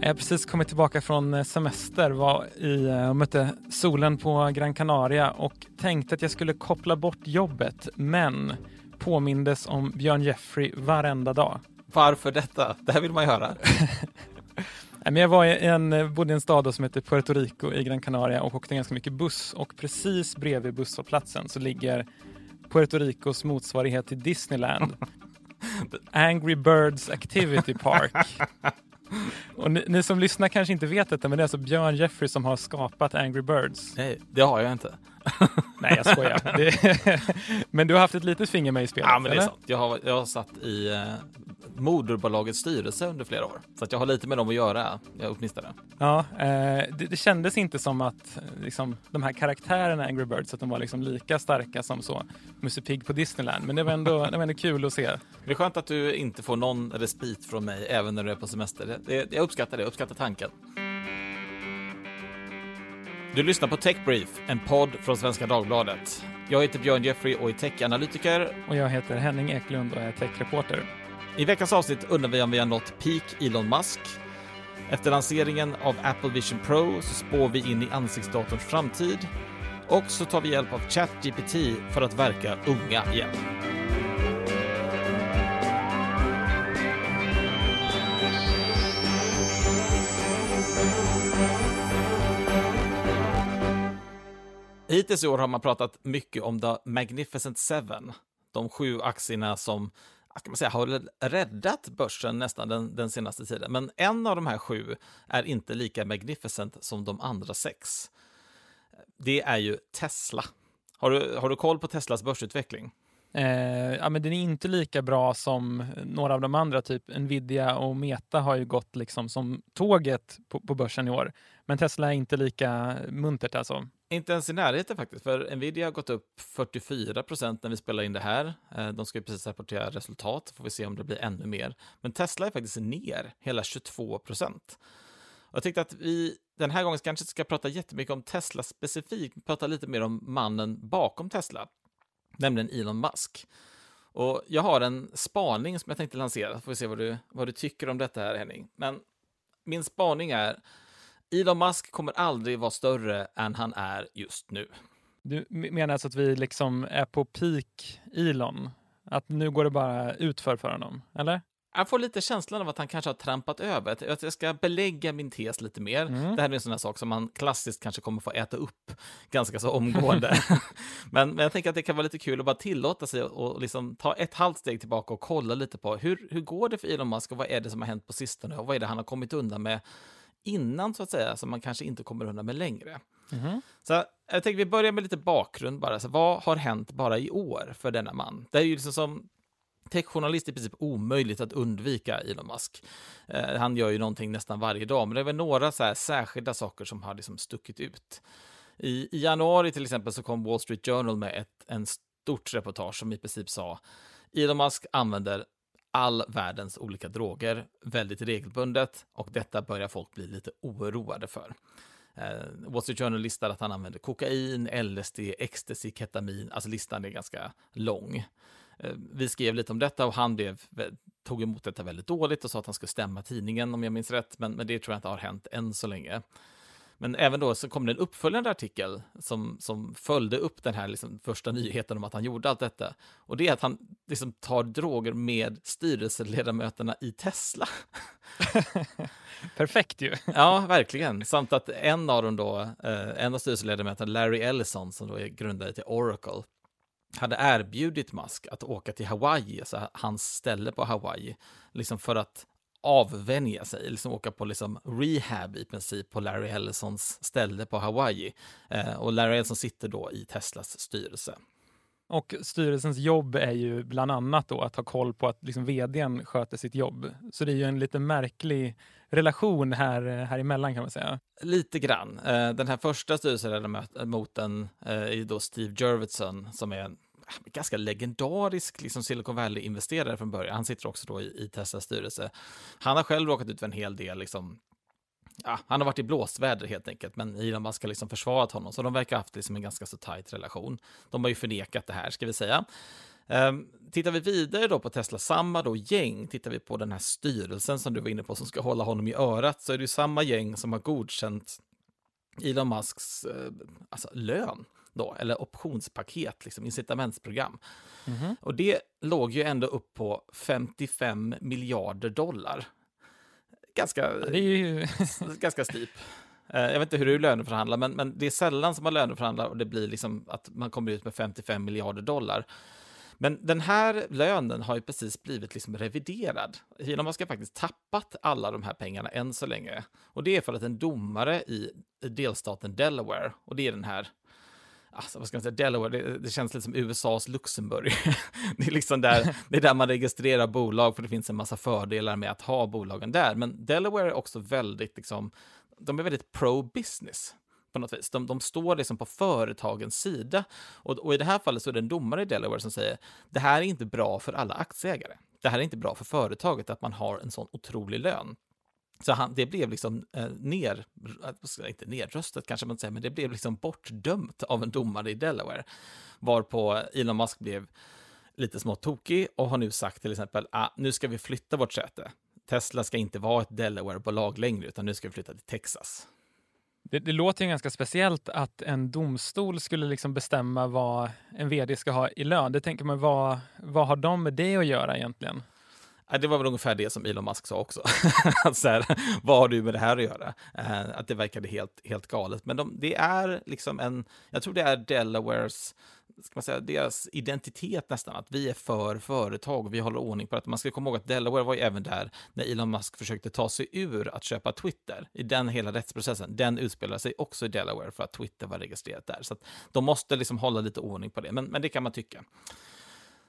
Jag har precis kommit tillbaka från eh, semester, var i, eh, och mötte solen på Gran Canaria och tänkte att jag skulle koppla bort jobbet, men påmindes om Björn Jeffrey varenda dag. Varför detta? Det här vill man ju höra. Men jag var i en, eh, bodde i en stad som heter Puerto Rico i Gran Canaria och åkte ganska mycket buss och precis bredvid busshållplatsen så ligger Puerto Ricos motsvarighet till Disneyland. Angry Birds Activity Park. Och ni, ni, som lyssnar kanske inte vet detta, men det är alltså Björn Jeffrey som har skapat Angry Birds. Nej, det har jag inte. Nej, jag skojar. Det, men du har haft ett litet finger med i spelet? Ja, men det är sant. Jag har, jag har satt i eh, moderbolagets styrelse under flera år, så att jag har lite med dem att göra, jag åtminstone. Ja, eh, det, det kändes inte som att eh, liksom, de här karaktärerna Angry Birds, att de var liksom lika starka som så Musse Pigg på Disneyland, men det var, ändå, det var ändå kul att se. Det är skönt att du inte får någon respit från mig även när du är på semester. Det, det, jag uppskattar det, jag uppskattar tanken. Du lyssnar på Techbrief, en podd från Svenska Dagbladet. Jag heter Björn Jeffrey och är techanalytiker. Och jag heter Henning Eklund och är techreporter. I veckans avsnitt undrar vi om vi har nått peak Elon Musk. Efter lanseringen av Apple Vision Pro så spår vi in i ansiktsdatorns framtid. Och så tar vi hjälp av ChatGPT för att verka unga igen. Hittills i år har man pratat mycket om The Magnificent Seven, de sju aktierna som kan man säga, har räddat börsen nästan den, den, senaste tiden. Men en av de här sju är inte lika magnificent som de andra sex. Det är ju Tesla. Har du, har du koll på Teslas börsutveckling? Eh, ja, men den är inte lika bra som några av de andra, typ Nvidia och Meta har ju gått liksom som tåget på, på börsen i år. Men Tesla är inte lika muntert alltså. Inte ens i närheten faktiskt, för Nvidia har gått upp 44 procent när vi spelar in det här. Eh, de ska ju precis rapportera resultat, får vi se om det blir ännu mer. Men Tesla är faktiskt ner hela 22 procent. Jag tyckte att vi den här gången kanske ska prata jättemycket om Tesla specifikt, prata lite mer om mannen bakom Tesla, nämligen Elon Musk. Och jag har en spaning som jag tänkte lansera, får vi se vad du, vad du tycker om detta här Henning. Men min spaning är Elon Musk kommer aldrig vara större än han är just nu. Du menar alltså att vi liksom är på peak Elon? Att nu går det bara utför för honom, eller? Jag får lite känslan av att han kanske har trampat över. Att jag ska belägga min tes lite mer. Mm. Det här är en sån här sak som man klassiskt kanske kommer få äta upp ganska så omgående. men, men, jag tänker att det kan vara lite kul att bara tillåta sig och liksom ta ett halvt steg tillbaka och kolla lite på hur, hur går det för Elon Musk och vad är det som har hänt på sistone och vad är det han har kommit undan med innan så att säga, som man kanske inte kommer undan med längre. Mm. Så jag tänkte vi börjar med lite bakgrund bara. Så vad har hänt bara i år för denna man? Det är ju liksom som techjournalist i princip omöjligt att undvika Elon Musk. Eh, han gör ju någonting nästan varje dag, men det är väl några så här särskilda saker som har liksom stuckit ut. I, I, januari till exempel så kom Wall Street Journal med ett en stort reportage som i princip sa Elon Musk använder all världens olika droger väldigt regelbundet och detta börjar folk bli lite oroade för. Eh, Wall Street Journal listar att han använder kokain, LSD, ecstasy, ketamin, alltså listan är ganska lång. Eh, vi skrev lite om detta och han blev, tog emot detta väldigt dåligt och sa att han skulle stämma tidningen om jag minns rätt, men, men det tror jag inte har hänt än så länge. Men även då så kom det en uppföljande artikel som, som följde upp den här liksom första nyheten om att han gjorde allt detta. Och det är att han liksom tar droger med styrelseledamöterna i Tesla. Perfekt ju. ja, verkligen. Samt att en av dem då, eh, en av styrelseledamöterna, Larry Ellison, som då är grundare till Oracle, hade erbjudit Musk att åka till Hawaii, alltså hans ställe på Hawaii, liksom för att avvänja sig, liksom åka på liksom rehab i princip på Larry Ellisons ställe på Hawaii. Eh, och Larry Ellison sitter då i Teslas styrelse. Och styrelsens jobb är ju bland annat då att ha koll på att liksom vdn sköter sitt jobb. Så det är ju en lite märklig relation här, eh, här emellan kan man säga. Lite grann. Eh, den här första styrelseledamoten eh, är då Steve Jurvetson som är en ganska legendarisk liksom Silicon Valley-investerare från början. Han sitter också då i, i Teslas styrelse. Han har själv råkat ut för en hel del liksom, ja, han har varit i blåsväder helt enkelt, men Elon Musk har liksom försvarat honom, så de verkar ha haft liksom en ganska så tajt relation. De har ju förnekat det här, ska vi säga. Um, tittar vi vidare då på Tesla, samma då gäng, tittar vi på den här styrelsen som du var inne på som ska hålla honom i örat, så är det ju samma gäng som har godkänt Elon Musks eh, alltså, lön då, eller optionspaket, liksom incitamentsprogram. Mm -hmm. Och det låg ju ändå upp på 55 miljarder dollar. Ganska, ja, ju... ganska stip. Eh, jag vet inte hur du löneförhandlar, men, men det är sällan som man löneförhandlar och det blir liksom att man kommer ut med 55 miljarder dollar. Men den här lönen har ju precis blivit liksom reviderad. Elon Musk har faktiskt tappat alla de här pengarna än så länge. Och det är för att en domare i delstaten Delaware, och det är den här Alltså, vad ska man säga, Delaware, det, det känns lite som USAs Luxemburg. det, är liksom där, det är där man registrerar bolag, för det finns en massa fördelar med att ha bolagen där. Men Delaware är också väldigt, liksom, de är väldigt pro-business på något vis. De, de står liksom på företagens sida. Och, och, i det här fallet så är det en domare i Delaware som säger det här är inte bra för alla aktieägare. Det här är inte bra för företaget att man har en sån otrolig lön. Så han, det blev liksom eh, ner, eh, inte nedröstat kanske man säger, men det blev liksom bortdömt av en domare i Delaware. Varpå Elon Musk blev lite smått tokig och har nu sagt till exempel, ah, nu ska vi flytta vårt säte. Tesla ska inte vara ett Delaware-bolag längre, utan nu ska vi flytta till Texas. Det, det, låter ju ganska speciellt att en domstol skulle liksom bestämma vad en vd ska ha i lön. Det tänker man, vad, vad har de med det att göra egentligen? Det var väl ungefär det som Elon Musk sa också. så här, vad har du med det här att göra? Eh, att det verkade helt, helt galet. Men de, det är liksom en, jag tror det är Delawares ska man säga, deras identitet nästan, att vi är för företag och vi håller ordning på det. Man ska komma ihåg att Delaware var ju även där när Elon Musk försökte ta sig ur att köpa Twitter. I den hela rättsprocessen, den utspelar sig också i Delaware för att Twitter var registrerat där. Så att de måste liksom hålla lite ordning på det, men, men det kan man tycka.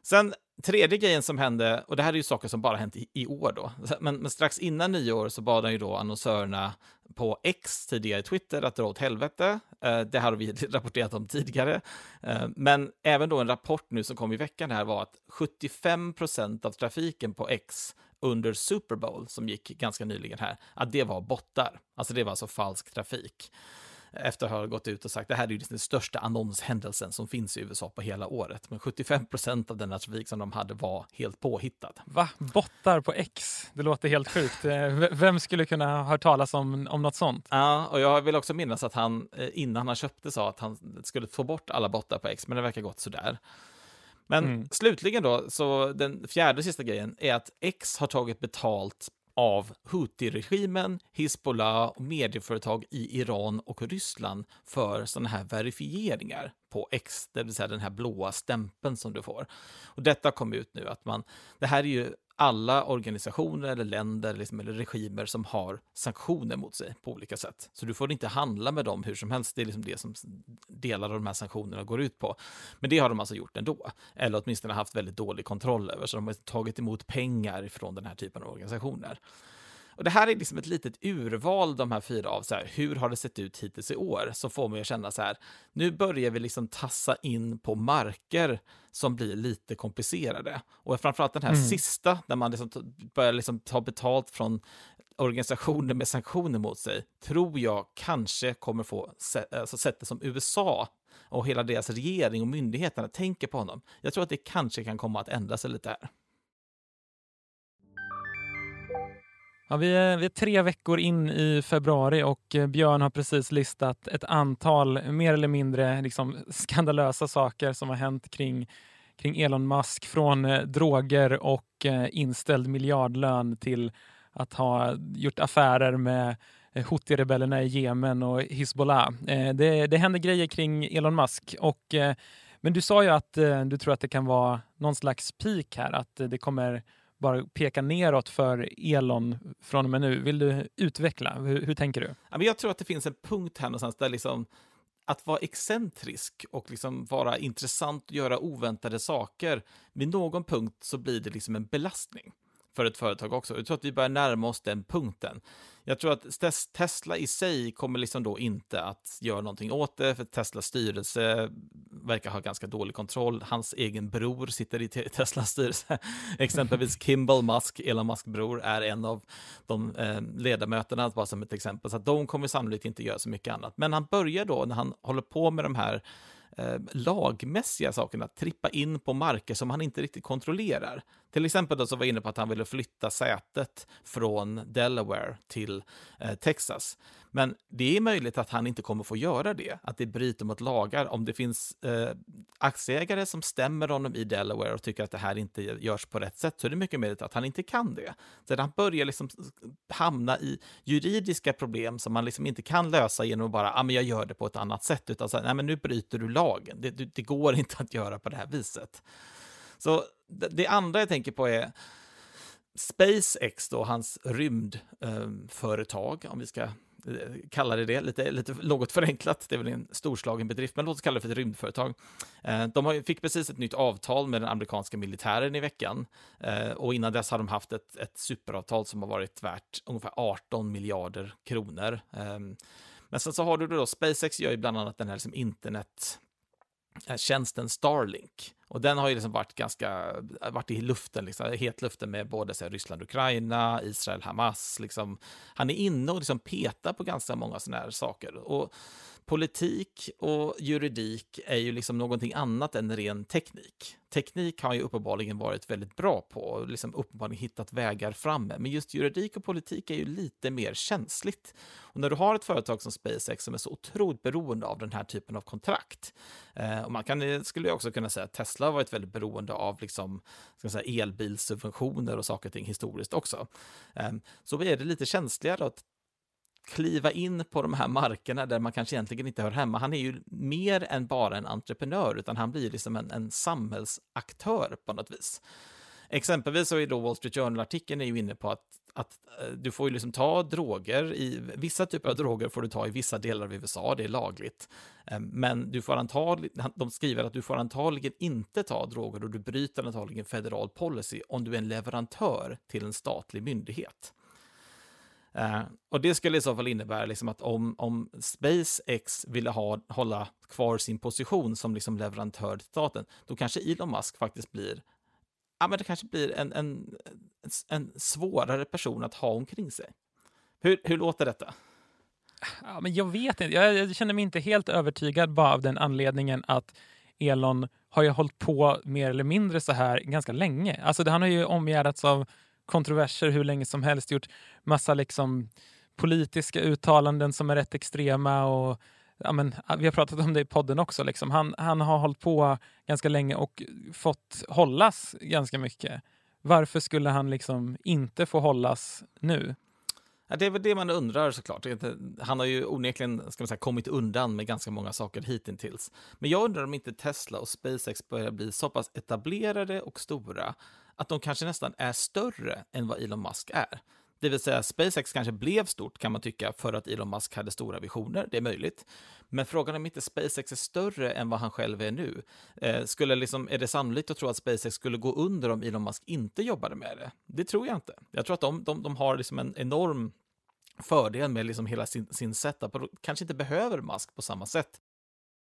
Sen tredje grejen som hände, och det här är ju saker som bara hänt i, i år då, men, men, strax innan nyår så bad han ju då annonsörerna på X, tidigare Twitter, att dra åt helvete. Eh, det har vi rapporterat om tidigare. Eh, men även då en rapport nu som kom i veckan här var att 75 procent av trafiken på X under Super Bowl, som gick ganska nyligen här, att det var bottar. Alltså det var alltså falsk trafik efter att ha gått ut och sagt det här är ju den största annonshändelsen som finns i USA på hela året. Men 75 procent av den trafik som de hade var helt påhittad. Va? Bottar på X? Det låter helt sjukt. Eh, vem skulle kunna ha hört talas om, om något sånt? Ja, och jag vill också minnas att han eh, innan han köpte sa att han skulle få bort alla bottar på X, men det verkar gått sådär. Men mm. slutligen då, så den fjärde och sista grejen är att X har tagit betalt av Houthi-regimen, Hizbollah och medieföretag i Iran och Ryssland för sådana här verifieringar på X, det vill säga den här blåa stämpeln som du får. Och detta kom ut nu att man, det här är ju alla organisationer eller länder liksom, eller regimer som har sanktioner mot sig på olika sätt. Så du får inte handla med dem hur som helst. Det är liksom det som delar av de här sanktionerna går ut på. Men det har de alltså gjort ändå, eller åtminstone haft väldigt dålig kontroll över. Så de har tagit emot pengar från den här typen av organisationer. Och det här är liksom ett litet urval, de här fyra, av så här, hur har det sett ut hittills i år? Så får man ju känna så här, nu börjar vi liksom tassa in på marker som blir lite komplicerade. Och framförallt den här mm. sista, där man liksom börjar liksom ta betalt från organisationer med sanktioner mot sig, tror jag kanske kommer få alltså sättet som USA och hela deras regering och myndigheterna tänker på honom. Jag tror att det kanske kan komma att ändra sig lite här. Ja, vi, är, vi är tre veckor in i februari och eh, Björn har precis listat ett antal mer eller mindre liksom, skandalösa saker som har hänt kring, kring Elon Musk. Från eh, droger och eh, inställd miljardlön till att ha gjort affärer med eh, Houthi-rebellerna i Jemen och Hizbollah. Eh, det, det händer grejer kring Elon Musk. Och, eh, men du sa ju att eh, du tror att det kan vara någon slags peak här, att det kommer bara peka neråt för Elon från och med nu. Vill du utveckla? Hur, hur tänker du? Jag tror att det finns en punkt här någonstans där liksom att vara excentrisk och liksom vara intressant och göra oväntade saker, vid någon punkt så blir det liksom en belastning för ett företag också. Jag tror att vi börjar närma oss den punkten. Jag tror att Tesla i sig kommer liksom då inte att göra någonting åt det, för Teslas styrelse verkar ha ganska dålig kontroll. Hans egen bror sitter i Teslas styrelse. Exempelvis Kimball Musk, Elon Musk bror, är en av de eh, ledamöterna, bara som ett exempel. Så att de kommer sannolikt inte göra så mycket annat. Men han börjar då, när han håller på med de här eh, lagmässiga sakerna, trippa in på marker som han inte riktigt kontrollerar. Till exempel då så var jag inne på att han ville flytta sätet från Delaware till eh, Texas. Men det är möjligt att han inte kommer få göra det, att det bryter mot lagar. Om det finns eh, aktieägare som stämmer honom i Delaware och tycker att det här inte görs på rätt sätt, så är det mycket möjligt att han inte kan det. Så han börjar liksom hamna i juridiska problem som man liksom inte kan lösa genom att bara, ah, men jag gör det på ett annat sätt, utan så här, nej, men nu bryter du lagen. Det, det, det går inte att göra på det här viset. Så det, det andra jag tänker på är SpaceX, då, hans rymdföretag, om vi ska Eh, kalla det det, lite, lite något förenklat. Det är väl en storslagen bedrift, men låt oss kalla det för ett rymdföretag. Eh, de fick precis ett nytt avtal med den amerikanska militären i veckan eh, och innan dess har de haft ett, ett superavtal som har varit värt ungefär 18 miljarder kronor. Ehm, men sen så har du då SpaceX gör ju bland annat den här liksom internet Eh, tjänsten Starlink. Och den har ju liksom varit ganska, varit i luften, liksom, hetluften med både så här, Ryssland, Ukraina, Israel, Hamas. Liksom. Han är inne och liksom petar på ganska många sådana här saker. Och politik och juridik är ju liksom någonting annat än ren teknik. Teknik har ju uppenbarligen varit väldigt bra på och liksom uppenbarligen hittat vägar framme. Men just juridik och politik är ju lite mer känsligt. Och när du har ett företag som SpaceX som är så otroligt beroende av den här typen av kontrakt. Eh, och man kan, eh, skulle också kunna säga att Tesla har varit väldigt beroende av liksom, ska säga, elbilsubventioner och saker och ting historiskt också. Eh, så är det lite känsligare att kliva in på de här markerna där man kanske egentligen inte hör hemma. Han är ju mer än bara en entreprenör, utan han blir liksom en, en samhällsaktör på något vis. Exempelvis så är då Wall Street Journal-artikeln är ju inne på att, att eh, du får ju liksom ta droger i, vissa typer av droger får du ta i vissa delar av USA, det är lagligt. Ehm, men du får antagligen, de skriver att du får antagligen inte ta droger och du bryter antagligen federal policy om du är en leverantör till en statlig myndighet. Uh, och det skulle i så fall innebära liksom att om, om SpaceX ville ha, hålla kvar sin position som liksom leverantör till staten, då kanske Elon Musk faktiskt blir, ja men det kanske blir en, en, en svårare person att ha omkring sig. Hur, hur låter detta? Ja, men jag vet inte, jag, jag känner mig inte helt övertygad bara av den anledningen att Elon har ju hållit på mer eller mindre så här ganska länge. Alltså han har ju omgärdats av kontroverser hur länge som helst, gjort massa liksom politiska uttalanden som är rätt extrema och ja, men, vi har pratat om det i podden också. Liksom. Han, han har hållit på ganska länge och fått hållas ganska mycket. Varför skulle han liksom inte få hållas nu? Ja, det är väl det man undrar såklart. Han har ju onekligen ska man säga, kommit undan med ganska många saker hittills. Men jag undrar om inte Tesla och SpaceX börjar bli så pass etablerade och stora att de kanske nästan är större än vad Elon Musk är. Det vill säga, SpaceX kanske blev stort kan man tycka för att Elon Musk hade stora visioner, det är möjligt. Men frågan är om inte SpaceX är större än vad han själv är nu. Eh, skulle liksom, är det sannolikt att tro att SpaceX skulle gå under om Elon Musk inte jobbade med det? Det tror jag inte. Jag tror att de, de, de har liksom en enorm fördel med liksom hela sin, sin setup och kanske inte behöver Musk på samma sätt.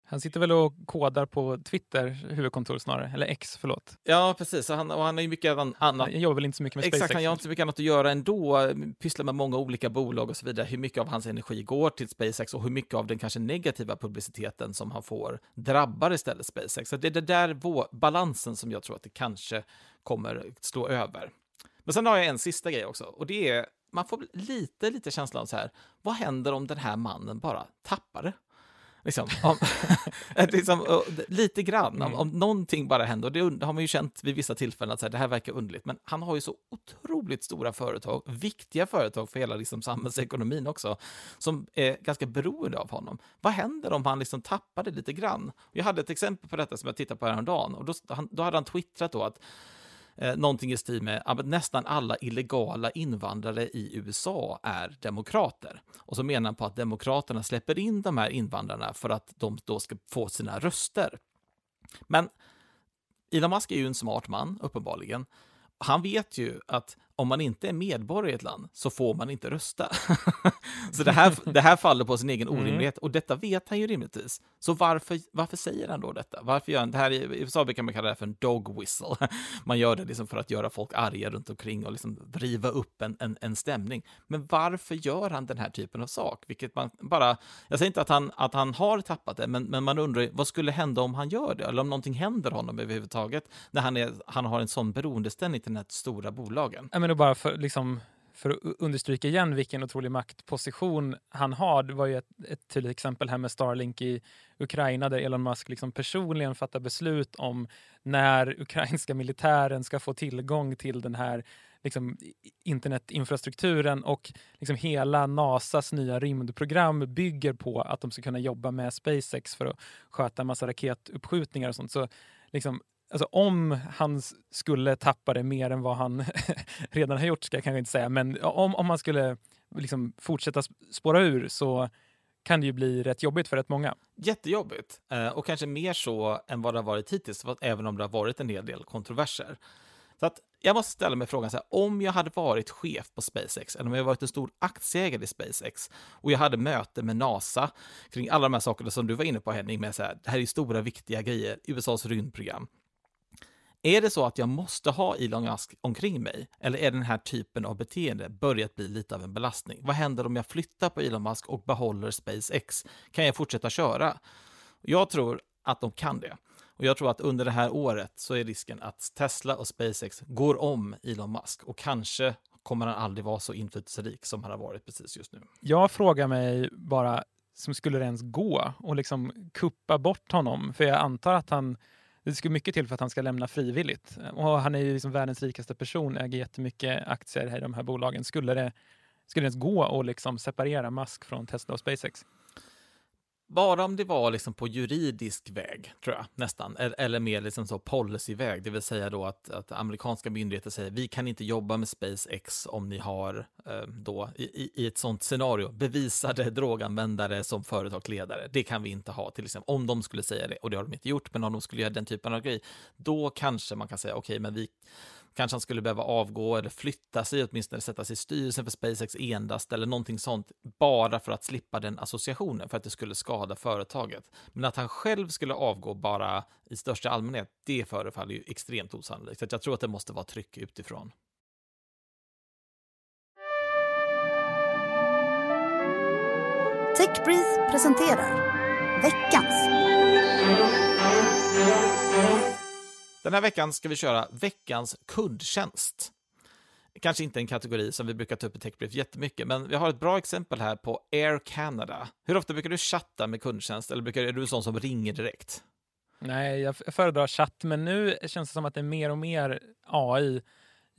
Han sitter väl och kodar på Twitter huvudkontor snarare, eller X, förlåt. Ja, precis. Och han, och han har ju mycket annat. Han jobbar väl inte så mycket med SpaceX. Exakt, han gör inte så mycket annat att göra ändå. Pysslar med många olika bolag och så vidare. Hur mycket av hans energi går till SpaceX och hur mycket av den kanske negativa publiciteten som han får drabbar istället SpaceX. Så det är det där balansen som jag tror att det kanske kommer slå över. Men sen har jag en sista grej också och det är man får lite, lite känslan av så här, vad händer om den här mannen bara tappar det? Liksom, om, liksom, lite grann, mm. om, om någonting bara händer, och det har man ju känt vid vissa tillfällen att så här, det här verkar underligt, men han har ju så otroligt stora företag, viktiga företag för hela liksom, samhällsekonomin också, som är ganska beroende av honom. Vad händer om han liksom tappar det lite grann? Jag hade ett exempel på detta som jag tittade på häromdagen, och då, då hade han twittrat då att eh, någonting i stil med att nästan alla illegala invandrare i USA är demokrater. Och så menar han på att demokraterna släpper in de här invandrarna för att de då ska få sina röster. Men Elon Musk är ju en smart man, uppenbarligen. Han vet ju att om man inte är medborgare i ett land så får man inte rösta. så det här, det här faller på sin egen mm. orimlighet och detta vet han ju rimligtvis. Så varför, varför säger han då detta? Varför gör han, det här i USA brukar man kalla det för en dog whistle. man gör det liksom för att göra folk arga runt omkring och liksom driva upp en, en, en stämning. Men varför gör han den här typen av sak? Vilket man bara, jag säger inte att han, att han har tappat det, men, men man undrar vad skulle hända om han gör det? Eller om någonting händer honom överhuvudtaget när han, är, han har en sån beroendeställning till den här stora bolagen men bara för, liksom, för att understryka igen vilken otrolig maktposition han har. Det var ju ett, ett tydligt exempel här med Starlink i Ukraina där Elon Musk liksom personligen fattar beslut om när ukrainska militären ska få tillgång till den här liksom, internetinfrastrukturen och liksom hela Nasas nya rymdprogram bygger på att de ska kunna jobba med SpaceX för att sköta en massa raketuppskjutningar och sånt. Så liksom, alltså om han skulle tappa det mer än vad han redan har gjort, ska jag kanske inte säga, men om, om han skulle liksom fortsätta spåra ur så kan det ju bli rätt jobbigt för rätt många. Jättejobbigt, eh, och kanske mer så än vad det har varit hittills, även om det har varit en hel del kontroverser. Så att jag måste ställa mig frågan så här, om jag hade varit chef på SpaceX, eller om jag varit en stor aktieägare i SpaceX, och jag hade möte med NASA kring alla de här sakerna som du var inne på Henning, med så här, det här är stora viktiga grejer, USAs rymdprogram. Är det så att jag måste ha Elon Musk omkring mig? Eller är den här typen av beteende börjat bli lite av en belastning? Vad händer om jag flyttar på Elon Musk och behåller SpaceX? Kan jag fortsätta köra? Jag tror att de kan det. Och jag tror att under det här året så är risken att Tesla och SpaceX går om Elon Musk och kanske kommer han aldrig vara så inflytelserik som han har varit precis just nu. Jag frågar mig bara, som skulle det ens gå och liksom kuppa bort honom? För jag antar att han det ska mycket till för att han ska lämna frivilligt. Och han är ju liksom världens rikaste person, äger jättemycket aktier i de här bolagen. Skulle det, skulle det ens gå att liksom separera Musk från Tesla och SpaceX? Bara om det var liksom på juridisk väg, tror jag, nästan. E-, eller mer liksom så policyväg, det vill säga då att, att amerikanska myndigheter säger vi kan inte jobba med SpaceX om ni har eh, då i, i ett sånt scenario bevisade droganvändare som företagsledare. Det kan vi inte ha, till exempel. Om de skulle säga det, och det har de inte gjort, men om de skulle göra den typen av grej, då kanske man kan säga okej, okay, men vi Kanske han skulle behöva avgå eller flytta sig, åtminstone sätta sig i styrelsen för SpaceX endast eller någonting sånt, bara för att slippa den associationen, för att det skulle skada företaget. Men att han själv skulle avgå bara i största allmänhet, det förefaller ju extremt osannolikt. Så jag tror att det måste vara tryck utifrån. Techbreeze presenterar veckans den här veckan ska vi köra veckans kundtjänst. Kanske inte en kategori som vi brukar ta upp i TechBrief jättemycket, men vi har ett bra exempel här på Air Canada. Hur ofta brukar du chatta med kundtjänst, eller brukar, är du en sån som ringer direkt? Nej, jag föredrar chatt, men nu känns det som att det är mer och mer AI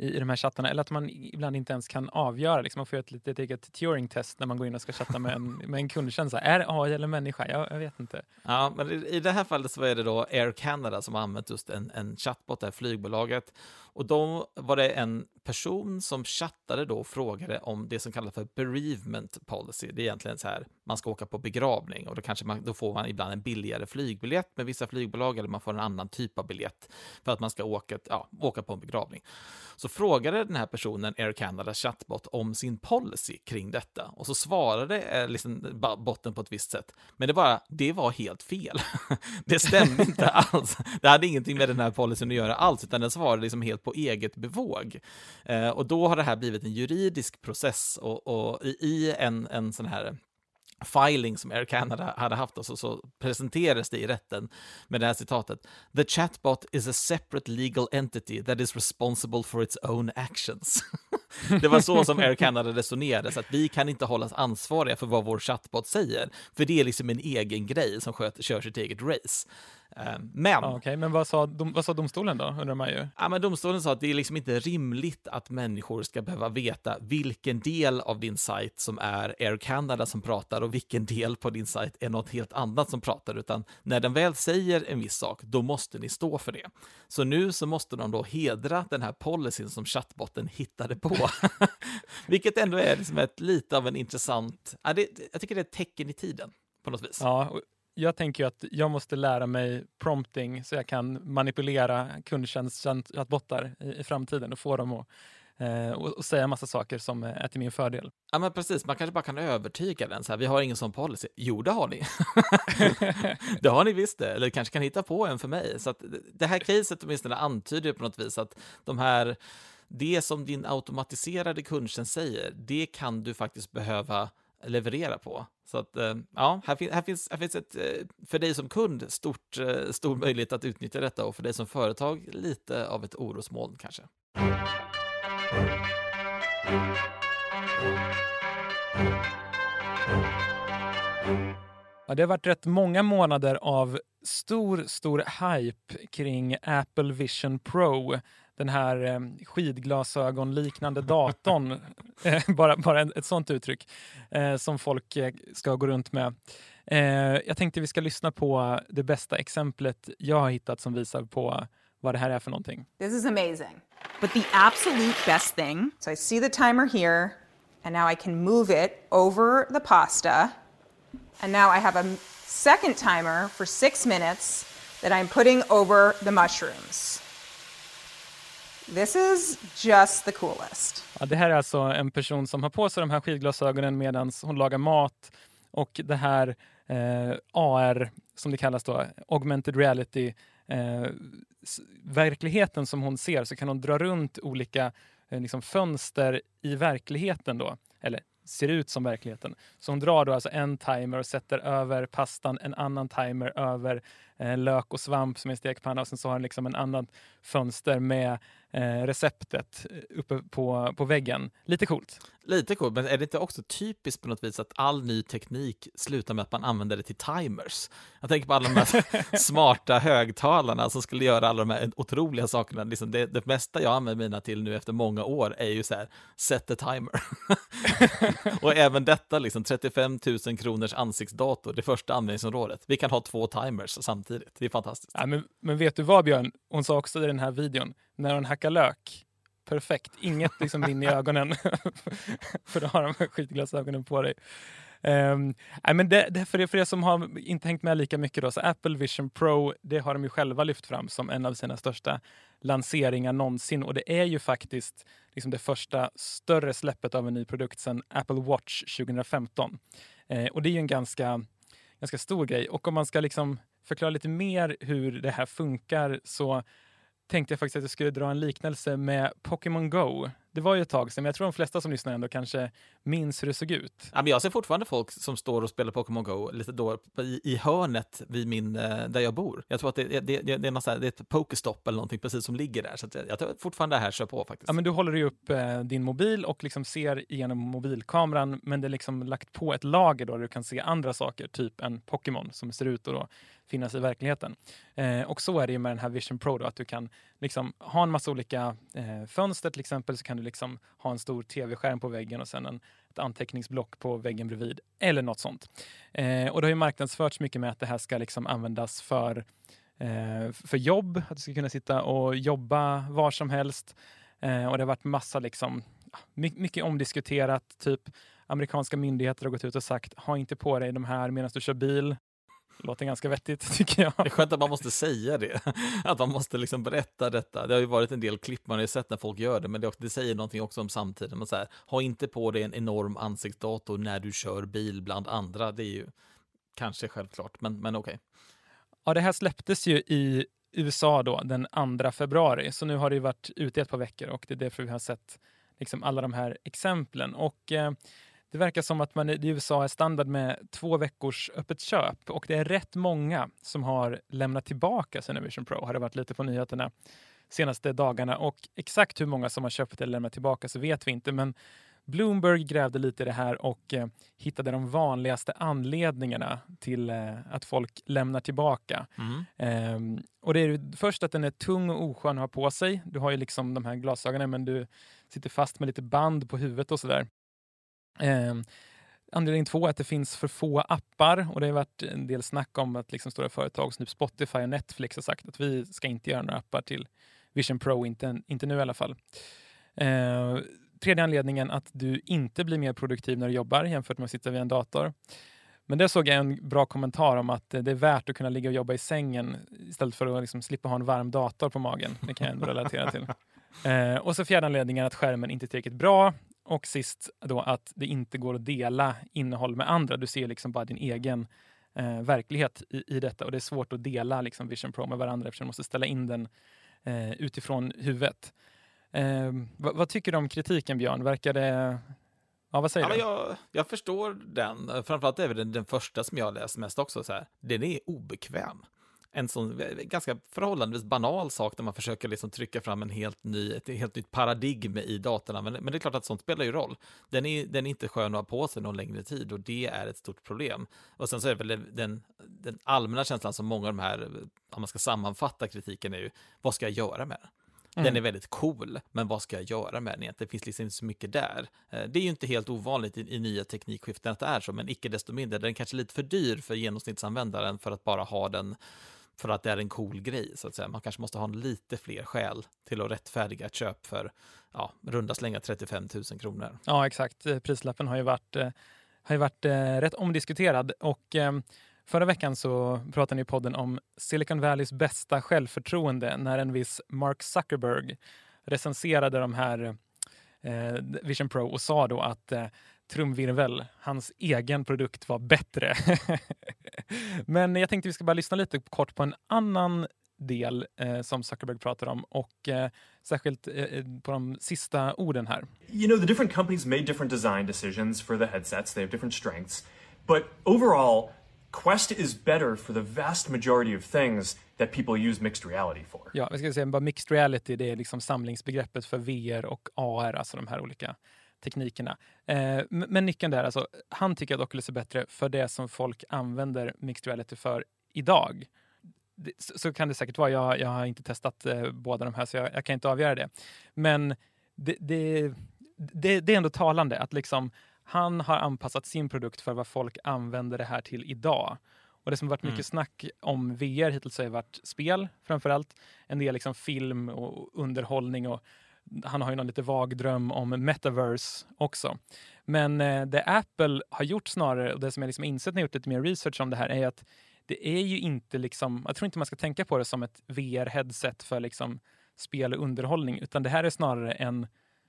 i, i de här chattarna, eller att man ibland inte ens kan avgöra. Liksom, man får göra ett litet eget Turing-test när man går in och ska chatta med en, med en kundtjänst. Är det AI eller människa? Jag, jag, vet inte. Ja, men i, i det här fallet så är det då Air Canada som har använt just en, en chatbot, det här flygbolaget. Och då var det en person som chattade då och frågade om det som kallas för bereavement policy. Det är egentligen så här, man ska åka på begravning och då, kanske man, då får man ibland en billigare flygbiljett med vissa flygbolag eller man får en annan typ av biljett för att man ska åka, ja, åka på en begravning. Så frågade den här personen Air Canada chatbot om sin policy kring detta och så svarade eh, liksom botten på ett visst sätt. Men det bara, det var helt fel. det stämde inte alls. Det hade ingenting med den här policyn att göra alls, utan den svarade liksom helt på eget bevåg. Eh, och då har det här blivit en juridisk process och, och i en, en sån här filing som Air Canada hade haft och så, så presenterades det i rätten med det här citatet. The chatbot is a separate legal entity that is responsible for its own actions. det var så som Air Canada resonerade, så att vi kan inte hållas ansvariga för vad vår chatbot säger, för det är liksom en egen grej som sköter, kör sitt eget race. Eh, men... okay, men vad sa, dom, vad sa domstolen då, undrar man ju? Ja, men domstolen sa att det är liksom inte rimligt att människor ska behöva veta vilken del av din sajt som är Air Canada som pratar och vilken del på din sajt är något helt annat som pratar, utan när den väl säger en viss sak, då måste ni stå för det. Så nu så måste de då hedra den här policyn som chattbotten hittade på, vilket ändå är liksom ett, lite av en intressant, ja, det, jag tycker det är ett tecken i tiden på något vis. Ja, jag tänker att jag måste lära mig prompting så jag kan manipulera kundtjänstbottar i, i framtiden och få dem att eh, och, och säga massa saker som är till min fördel. Ja, men precis. Man kanske bara kan övertyga den. Så här, vi har ingen sån policy. Jo, det har ni. det har ni visst det. Eller kanske kan hitta på en för mig. Så att det här caset åtminstone antyder på något vis att de här det som din automatiserade kundtjänst säger, det kan du faktiskt behöva leverera på. Så att, eh, ja, här, fin här, finns, här finns ett, eh, för dig som kund, stort, eh, stor möjlighet att utnyttja detta och för dig som företag lite av ett orosmoln kanske. Ja, det har varit rätt många månader av stor, stor hype kring Apple Vision Pro. Den här eh, skidglasögonliknande datorn, eh, bara, bara ett sånt uttryck, eh, som folk eh, ska gå runt med. Eh, jag tänkte vi ska lyssna på det bästa exemplet jag har hittat som visar på vad det här är för någonting. This is amazing. But the absolute best thing, so I see the timer here, and now I can move it over the pasta. And now I have a second timer for six minutes that I'm putting over the mushrooms. This is just the coolest. Ja, det här är alltså en person som har på sig de här skidglasögonen medan hon lagar mat och det här eh, AR, som det kallas då, augmented reality, eh, verkligheten som hon ser så kan hon dra runt olika eh, liksom fönster i verkligheten då, eller ser ut som verkligheten. Så hon drar då alltså en timer och sätter över pastan, en annan timer över eh, lök och svamp som är stekpanna och sen så har hon liksom en annan fönster med eh, receptet uppe på, på väggen. Lite coolt. Lite coolt, men är det inte också typiskt på något vis att all ny teknik slutar med att man använder det till timers? Jag tänker på alla de här smarta högtalarna som skulle göra alla de här otroliga sakerna. Liksom det, det mesta jag använder mina till nu efter många år är ju så här, set a timer. och även detta, liksom 35 000 kronors ansiktsdator, det första användningsområdet. Vi kan ha två timers samtidigt. Det är fantastiskt. Ja, men, men vet du vad Björn? Hon sa också i den här videon, när hon hackar lök, perfekt. Inget liksom in i ögonen. för då har de skitglasögonen på dig. Ehm, um, I men det, det, för, er, för er som har inte hängt med lika mycket, då, så Apple Vision Pro det har de ju själva lyft fram som en av sina största lanseringar någonsin. Och det är ju faktiskt liksom det första större släppet av en ny produkt sedan Apple Watch 2015. Eh, och det är ju en ganska, ganska stor grej. Och om man ska liksom förklara lite mer hur det här funkar så tänkte jag faktiskt att jag skulle dra en liknelse med Pokémon Go. Det var ju ett tag sedan, men jag tror de flesta som lyssnar ändå kanske minns hur det såg ut. Ja, men jag ser fortfarande folk som står och spelar Pokémon Go lite då i, i hörnet vid min, eh, där jag bor. Jag tror att det, det, det, det är, något här, det är ett Pokéstop eller någonting precis som ligger där. Så jag, jag tror fortfarande det här kör på faktiskt. Ja, men du håller ju upp eh, din mobil och liksom ser igenom mobilkameran, men det är liksom lagt på ett lager då där du kan se andra saker, typ en Pokémon som ser ut att då finnas i verkligheten. Eh, och så är det ju med den här Vision Pro då, att du kan liksom ha en massa olika eh, fönster till exempel, så kan du liksom ha en stor tv-skärm på väggen och sen en, ett anteckningsblock på väggen bredvid eller något sånt. Eh, och det har ju marknadsförts mycket med att det här ska liksom användas för, eh, för jobb, att du ska kunna sitta och jobba var som helst. Eh, och det har varit massa liksom, mycket omdiskuterat, typ amerikanska myndigheter har gått ut och sagt ha inte på dig de här medan du kör bil. Låter ganska vettigt tycker jag. Det är skönt att man måste säga det. Att man måste liksom berätta detta. Det har ju varit en del klipp man har ju sett när folk gör det, men det, det säger någonting också om samtiden. Man säger, ha inte på dig en enorm ansiktsdator när du kör bil bland andra. Det är ju kanske självklart, men, men okej. Okay. Ja, det här släpptes ju i USA då den 2 februari, så nu har det varit ute i ett par veckor och det är därför vi har sett liksom alla de här exemplen. Och eh, det verkar som att man i USA är standard med två veckors öppet köp och det är rätt många som har lämnat tillbaka sina Vision Pro, har det varit lite på nyheterna senaste dagarna. Och exakt hur många som har köpt eller lämnat tillbaka så vet vi inte, men Bloomberg grävde lite i det här och eh, hittade de vanligaste anledningarna till eh, att folk lämnar tillbaka. Mm. Eh, och det är först att den är tung och oskön att ha på sig. Du har ju liksom de här glasögonen men du sitter fast med lite band på huvudet och sådär. Eh, anledning två är att det finns för få appar och det har varit en del snack om att liksom stora företag som typ Spotify och Netflix har sagt att vi ska inte göra några appar till Vision Pro, inte, inte nu i alla fall. Eh, tredje anledningen att du inte blir mer produktiv när du jobbar jämfört med att sitta vid en dator. Men det såg jag en bra kommentar om att det är värt att kunna ligga och jobba i sängen istället för att liksom slippa ha en varm dator på magen. Det kan jag ändå relatera till. Eh, och så fjärde anledningen att skärmen inte är tillräckligt bra. Och sist då att det inte går att dela innehåll med andra. Du ser liksom bara din egen eh, verklighet i, i detta och det är svårt att dela liksom, Vision Pro med varandra eftersom du måste ställa in den eh, utifrån huvudet. Eh, vad, vad, tycker du om kritiken Björn? Verkar det... Ja, vad säger ja, du? Jag, jag förstår den. Framförallt är det den, den första som jag läst mest också. Så här. Den är obekväm en sån ganska förhållandevis banal sak där man försöker liksom trycka fram en helt ny, ett helt nytt paradigm i datorn. Men, men det är klart att sånt spelar ju roll. Den är, den är inte skön att ha på sig någon längre tid och det är ett stort problem. Och sen så är det väl den, den allmänna känslan som många av de här, om man ska sammanfatta kritiken, är ju vad ska jag göra med den? Den mm. är väldigt cool, men vad ska jag göra med den egentligen? Det finns liksom inte så mycket där. Eh, det är ju inte helt ovanligt i, i nya teknikskiften att det är så, men icke desto mindre, den är kanske lite för dyr för genomsnittsanvändaren för att bara ha den för att det är en cool grej, så att säga. Man kanske måste ha lite fler skäl till att rättfärdiga ett köp för, ja, runda slänga 35 000 kronor. Ja, exakt. Eh, prislappen har ju varit, eh, har ju varit eh, rätt omdiskuterad och eh, Förra veckan så pratade ni i podden om Silicon Valleys bästa självförtroende när en viss Mark Zuckerberg recenserade de här eh, Vision Pro och sa då att eh, trumvirvel, hans egen produkt var bättre. Men jag tänkte vi ska bara lyssna lite kort på en annan del eh, som Zuckerberg pratar om och eh, särskilt eh, eh, på de sista orden här. You know, the different companies made different design decisions for the headsets. They have different strengths. But overall, Quest is better for the vast majority of things that people use mixed reality for. Ja, jag ska säga bara mixed reality, det är liksom samlingsbegreppet för VR och AR, alltså de här olika teknikerna. Eh, men nyckeln där, alltså, han tycker att Oculus är bättre för det som folk använder mixed reality för idag. Det, så, så, kan det säkert vara. Jag, jag har inte testat eh, båda de här, så jag, jag, kan inte avgöra det. Men det, det, det, det är ändå talande att liksom, han har anpassat sin produkt för vad folk använder det här till idag. Och det som varit mycket mm. snack om VR hittills har varit spel framför allt. En del liksom film och underhållning och han har ju någon lite vag dröm om metaverse också. Men eh, det Apple har gjort snarare, och det som jag liksom insett när jag gjort lite mer research om det här, är att det är ju inte liksom, jag tror inte man ska tänka på det som ett VR-headset för liksom spel och underhållning, utan det här är snarare en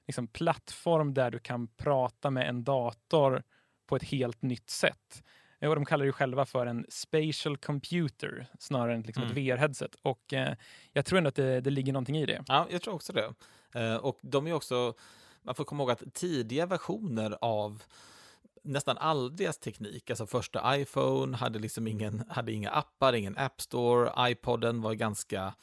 liksom, plattform där du kan prata med en dator på ett helt nytt sätt. Och de kallar det själva för en spatial computer snarare än liksom mm. ett VR-headset. Och eh, jag tror ändå att det, det ligger någonting i det. Ja, jag tror också det. Eh, och de är också, man får komma ihåg att tidiga versioner av nästan all deras teknik, alltså första iPhone hade liksom ingen, hade inga appar, ingen App Store, iPoden var ganska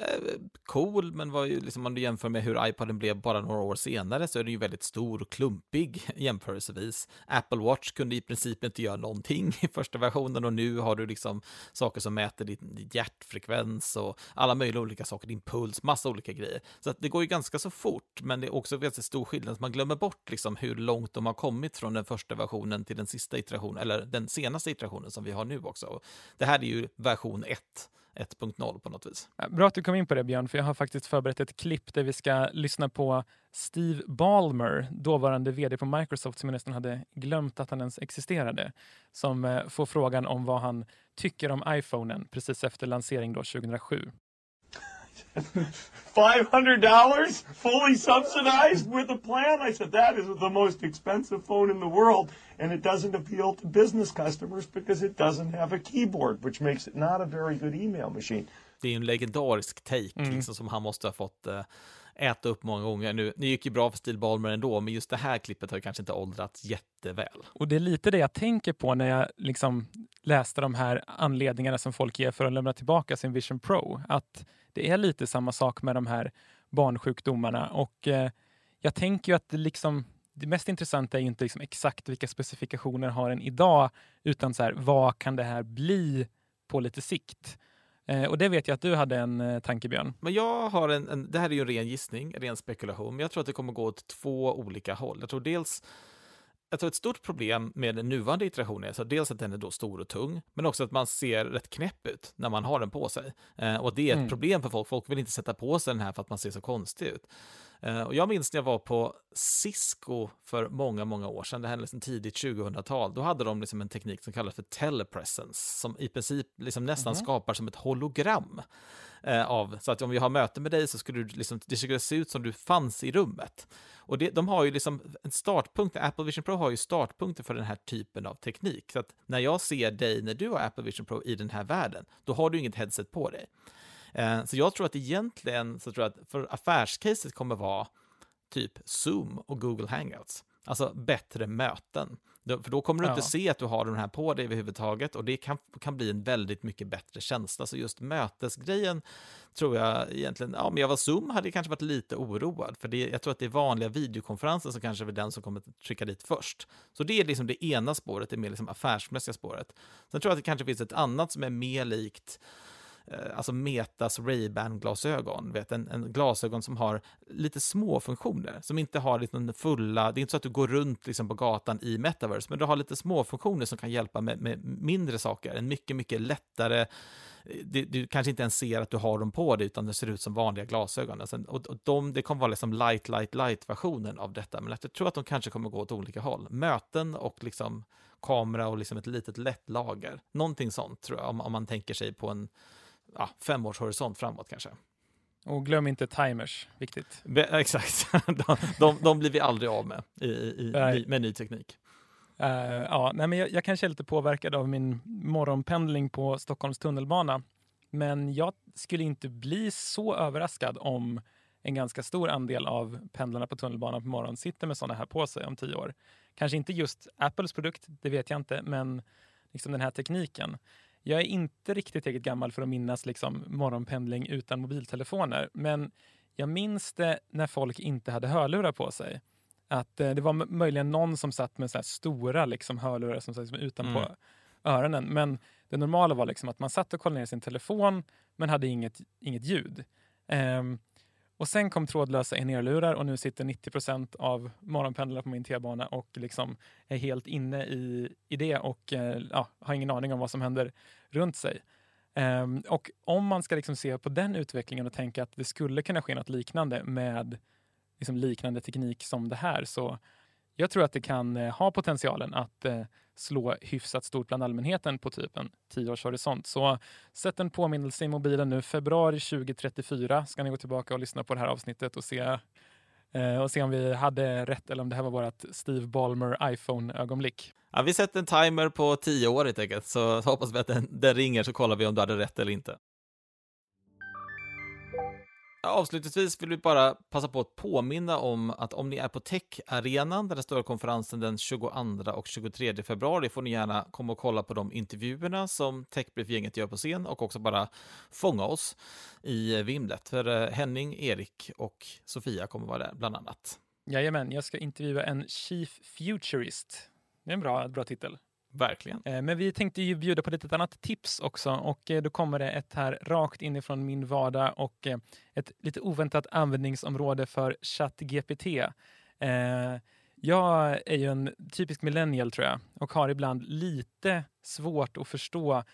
Eh, cool, men var ju liksom, om du jämför med hur iPoden blev bara några år senare så är den ju väldigt stor och klumpig jämförelsevis. Apple Watch kunde i princip inte göra någonting i första versionen och nu har du liksom saker som mäter din hjärtfrekvens och alla möjliga olika saker, din puls, massa olika grejer. Så att det går ju ganska så fort, men det är också väldigt stor skillnad. så Man glömmer bort liksom hur långt de har kommit från den första versionen till den sista iterationen, eller den senaste iterationen som vi har nu också. Det här är ju version 1 1.0 på något vis. Bra att du kom in på det Björn, för jag har faktiskt förberett ett klipp där vi ska lyssna på Steve Ballmer, dåvarande vd på Microsoft, som jag nästan hade glömt att han ens existerade, som eh, får frågan om vad han tycker om iPhonen precis efter lansering då 2007. $500 fully subsidized with a plan? I said, that is the most expensive phone in the world. And it doesn't appeal to business customers because it doesn't have a keyboard, which makes it not a very good email machine. Det är en legendarisk take mm. liksom, som han måste ha fått uh, äta upp många gånger. Nu, det gick ju bra för Steel Ballmer ändå, men just det här klippet har kanske inte åldrats jätteväl. Och det är lite det jag tänker på när jag liksom läste de här anledningarna som folk ger för att lämna tillbaka sin Vision Pro. Att det är lite samma sak med de här barnsjukdomarna och eh, jag tänker ju att det, liksom, det mest intressanta är inte liksom exakt vilka specifikationer har den idag, utan så här, vad kan det här bli på lite sikt? Eh, och det vet jag att du hade en eh, tanke, Björn. Men jag har en, en, det här är ju en ren gissning, en ren spekulation, men jag tror att det kommer gå åt två olika håll. Jag tror dels jag tror ett stort problem med den nuvarande iterationen är så dels att den är då stor och tung, men också att man ser rätt knäpp ut när man har den på sig. Eh, och det är ett mm. problem för folk. Folk vill inte sätta på sig den här för att man ser så konstig ut. Eh, och jag minns när jag var på Cisco för många, många år sedan, det här är liksom tidigt 2000-tal, då hade de liksom en teknik som kallas för telepresence, som i princip liksom nästan mm. skapar som ett hologram. Eh, av, så att om vi har möte med dig så skulle du liksom, det skulle se ut som du fanns i rummet. Och det, de har ju liksom en startpunkt, Apple Vision Pro har ju startpunkter för den här typen av teknik. Så att när jag ser dig när du har Apple Vision Pro i den här världen, då har du inget headset på dig. Eh, så jag tror att egentligen, så tror jag att för affärscaset kommer vara typ Zoom och Google Hangouts. Alltså bättre möten. För då kommer du ja. inte se att du har den här på dig överhuvudtaget och det kan, kan bli en väldigt mycket bättre känsla. Så just mötesgrejen tror jag egentligen, ja, men jag var Zoom hade jag kanske varit lite oroad, för det, jag tror att det är vanliga videokonferenser som kanske är den som kommer trycka dit först. Så det är liksom det ena spåret, det mer liksom affärsmässiga spåret. Sen tror jag att det kanske finns ett annat som är mer likt Eh, alltså Metas Ray-Ban-glasögon, vet, en, en, glasögon som har lite små funktioner, som inte har liksom fulla, det är inte så att du går runt liksom på gatan i metaverse, men du har lite små funktioner som kan hjälpa med, med mindre saker, en mycket, mycket lättare, eh, du, du, kanske inte ens ser att du har dem på dig, utan det ser ut som vanliga glasögon. Alltså, och, och de, det kommer vara liksom light, light, light-versionen av detta, men jag tror att de kanske kommer gå åt olika håll. Möten och liksom kamera och liksom ett litet lätt lager. Någonting sånt tror jag, om, om man tänker sig på en ja, femårshorisont framåt kanske. Och glöm inte timers, viktigt. Be, exakt, de, de, de, blir vi aldrig av med i, i, i med ny teknik. Uh, ja, nej, men jag, jag kanske är lite påverkad av min morgonpendling på Stockholms tunnelbana. Men jag skulle inte bli så överraskad om en ganska stor andel av pendlarna på tunnelbanan på morgonen sitter med sådana här på sig om tio år. Kanske inte just Apples produkt, det vet jag inte, men liksom den här tekniken. Jag är inte riktigt tillräckligt gammal för att minnas liksom morgonpendling utan mobiltelefoner, men jag minns det när folk inte hade hörlurar på sig. Att eh, det var möjligen någon som satt med så stora liksom, hörlurar som satt liksom utanpå mm. öronen. Men det normala var liksom att man satt och kollade ner sin telefon men hade inget, inget ljud. Um, och sen kom trådlösa in-ear-lurar och nu sitter 90% av morgonpendlarna på min T-bana och liksom är helt inne i, i det och eh, ja, har ingen aning om vad som händer runt sig. Um, och om man ska liksom se på den utvecklingen och tänka att det skulle kunna ske något liknande med liksom liknande teknik som det här så jag tror att det kan eh, ha potentialen att eh, slå hyfsat stort bland allmänheten på typ en tioårshorisont. Så sätt en påminnelse i mobilen nu. Februari 2034 ska ni gå tillbaka och lyssna på det här avsnittet och se, eh, och se om vi hade rätt eller om det här var vårt Steve Ballmer iPhone-ögonblick. Ja, vi sätter en timer på tio år helt enkelt, så hoppas vi att den, den ringer så kollar vi om du hade rätt eller inte. Avslutningsvis vill vi bara passa på att påminna om att om ni är på Tech-arenan, där den stora konferensen den 22 och 23 februari, får ni gärna komma och kolla på de intervjuerna som Techbrief-gänget gör på scen och också bara fånga oss i vimlet. För eh, Henning, Erik och Sofia kommer vara där, bland annat. Jajamän, jag ska intervjua en Chief Futurist. Det är en bra, bra titel. Verkligen. Eh, men vi tänkte ju bjuda på lite annat tips också och eh, då kommer det ett här rakt inifrån min vardag och eh, ett lite oväntat användningsområde för ChatGPT. Jag är ju en typisk millennial tror jag och har ibland lite svårt att förstå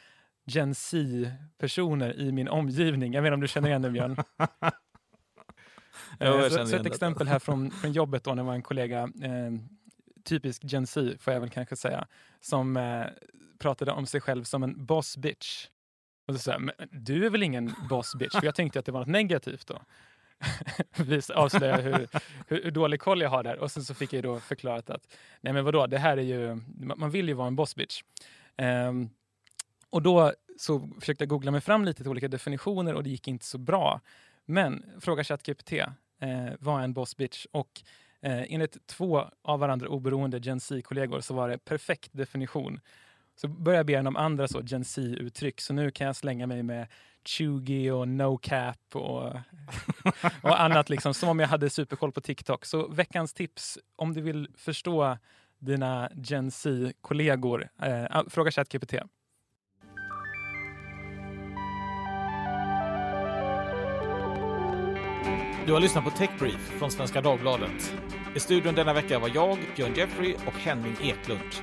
Gen Z-personer i min omgivning. Jag vet inte om du känner igen det Björn? jo, så, så ett exempel här från, från jobbet då när var en kollega eh, typisk Gen Z, får jag väl kanske säga, som eh, pratade om sig själv som en boss bitch. Och så sa men du är väl ingen boss bitch? För jag tänkte att det var något negativt då. avslöja avslöjar hur, hur, dålig koll jag har där. Och sen så fick jag då förklarat att, nej men vadå, det här är ju, man vill ju vara en boss bitch. Um, och då så försökte jag googla mig fram lite till olika definitioner och det gick inte så bra. Men fråga ChatGPT, eh, vad är en boss bitch? Och Eh, enligt två av varandra oberoende Gen Z-kollegor så var det perfekt definition. Så började jag be om andra så Gen Z-uttryck, så nu kan jag slänga mig med chuggy och no cap och, och annat liksom, som om jag hade superkoll på TikTok. Så veckans tips, om du vill förstå dina Gen Z-kollegor, eh, ah, fråga ChatGPT. Du har lyssnat på Techbrief från Svenska Dagbladet. I studion denna vecka var jag, Björn Jeffrey och Henning Eklund.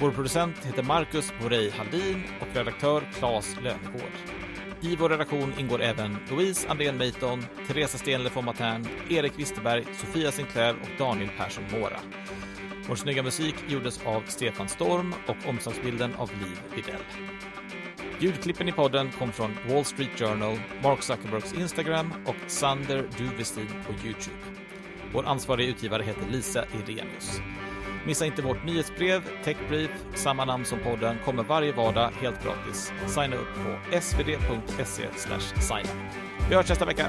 Vår producent heter Marcus Borei Haldin och redaktör Claes Lönegård. I vår redaktion ingår även Louise Andrén Meiton, Teresa Stenle von Matern, Erik Wisterberg, Sofia Sinclair och Daniel Persson Mora. Vår snygga musik gjordes av Stefan Storm och omslagsbilden av Liv Widell. Ljudklippen i podden kom från Wall Street Journal, Mark Zuckerbergs Instagram och Sander Duvestin på Youtube. Vår ansvariga utgivare heter Lisa Irenius. Missa inte vårt nyhetsbrev, Techbrief, samma namn som podden, kommer varje vardag helt gratis. Signa upp på svd.se signup. Vi hörs nästa vecka.